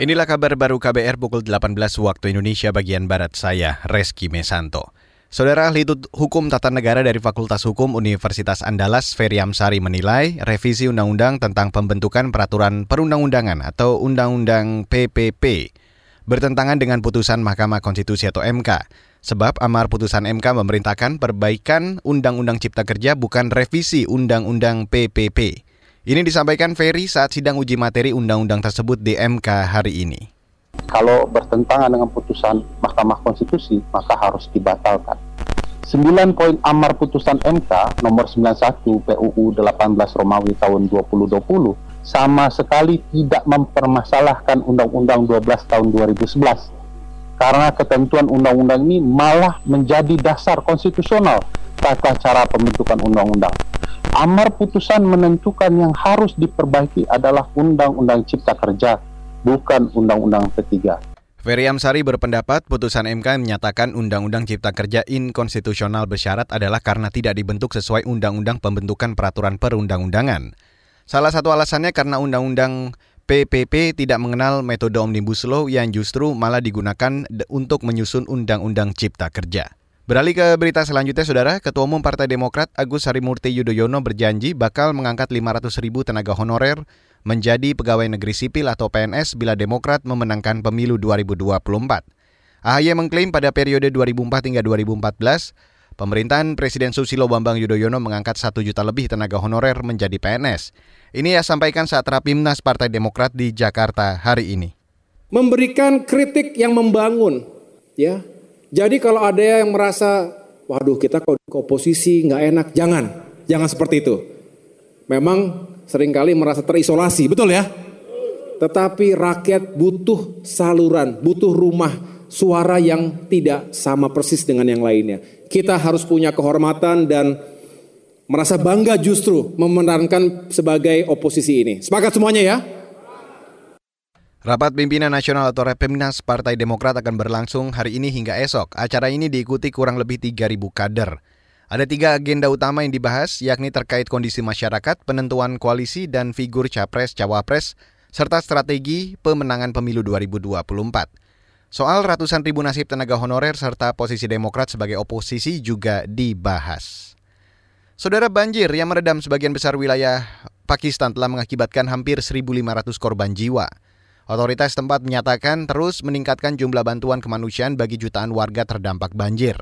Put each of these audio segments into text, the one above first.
Inilah kabar baru KBR pukul 18 waktu Indonesia bagian Barat saya, Reski Mesanto. Saudara ahli hukum tata negara dari Fakultas Hukum Universitas Andalas, Ferry Amsari menilai revisi undang-undang tentang pembentukan peraturan perundang-undangan atau undang-undang PPP bertentangan dengan putusan Mahkamah Konstitusi atau MK. Sebab amar putusan MK memerintahkan perbaikan Undang-Undang Cipta Kerja bukan revisi Undang-Undang PPP. Ini disampaikan Ferry saat sidang uji materi undang-undang tersebut di MK hari ini. Kalau bertentangan dengan putusan Mahkamah Konstitusi, maka harus dibatalkan. 9 poin amar putusan MK nomor 91 PUU 18 Romawi tahun 2020 sama sekali tidak mempermasalahkan Undang-Undang 12 tahun 2011 karena ketentuan undang-undang ini malah menjadi dasar konstitusional tata cara pembentukan undang-undang amar putusan menentukan yang harus diperbaiki adalah Undang-Undang Cipta Kerja, bukan Undang-Undang P3. Ferry Amsari berpendapat putusan MK menyatakan Undang-Undang Cipta Kerja inkonstitusional bersyarat adalah karena tidak dibentuk sesuai Undang-Undang Pembentukan Peraturan Perundang-Undangan. Salah satu alasannya karena Undang-Undang PPP tidak mengenal metode Omnibus Law yang justru malah digunakan untuk menyusun Undang-Undang Cipta Kerja. Beralih ke berita selanjutnya, Saudara. Ketua Umum Partai Demokrat Agus Harimurti Yudhoyono berjanji bakal mengangkat 500 ribu tenaga honorer menjadi pegawai negeri sipil atau PNS bila Demokrat memenangkan pemilu 2024. AHY mengklaim pada periode 2004 hingga 2014, pemerintahan Presiden Susilo Bambang Yudhoyono mengangkat 1 juta lebih tenaga honorer menjadi PNS. Ini ia sampaikan saat Rapimnas Partai Demokrat di Jakarta hari ini. Memberikan kritik yang membangun, ya, jadi kalau ada yang merasa, waduh kita ke oposisi nggak enak, jangan, jangan seperti itu. Memang sering kali merasa terisolasi, betul ya? Tetapi rakyat butuh saluran, butuh rumah, suara yang tidak sama persis dengan yang lainnya. Kita harus punya kehormatan dan merasa bangga justru memenangkan sebagai oposisi ini. Sepakat semuanya ya? Rapat Pimpinan Nasional atau Repimnas Partai Demokrat akan berlangsung hari ini hingga esok. Acara ini diikuti kurang lebih 3.000 kader. Ada tiga agenda utama yang dibahas, yakni terkait kondisi masyarakat, penentuan koalisi, dan figur capres-cawapres, serta strategi pemenangan pemilu 2024. Soal ratusan ribu nasib tenaga honorer serta posisi Demokrat sebagai oposisi juga dibahas. Saudara banjir yang meredam sebagian besar wilayah Pakistan telah mengakibatkan hampir 1.500 korban jiwa. Otoritas tempat menyatakan terus meningkatkan jumlah bantuan kemanusiaan bagi jutaan warga terdampak banjir.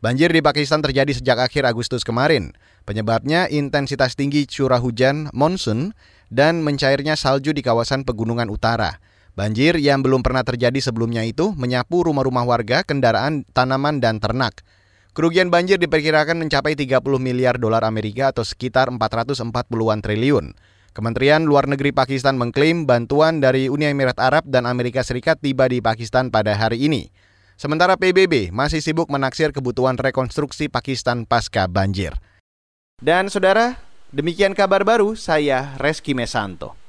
Banjir di Pakistan terjadi sejak akhir Agustus kemarin. Penyebabnya intensitas tinggi curah hujan monsun dan mencairnya salju di kawasan pegunungan utara. Banjir yang belum pernah terjadi sebelumnya itu menyapu rumah-rumah warga, kendaraan, tanaman, dan ternak. Kerugian banjir diperkirakan mencapai 30 miliar dolar Amerika atau sekitar 440-an triliun. Kementerian Luar Negeri Pakistan mengklaim bantuan dari Uni Emirat Arab dan Amerika Serikat tiba di Pakistan pada hari ini. Sementara PBB masih sibuk menaksir kebutuhan rekonstruksi Pakistan pasca banjir. Dan saudara, demikian kabar baru saya Reski Mesanto.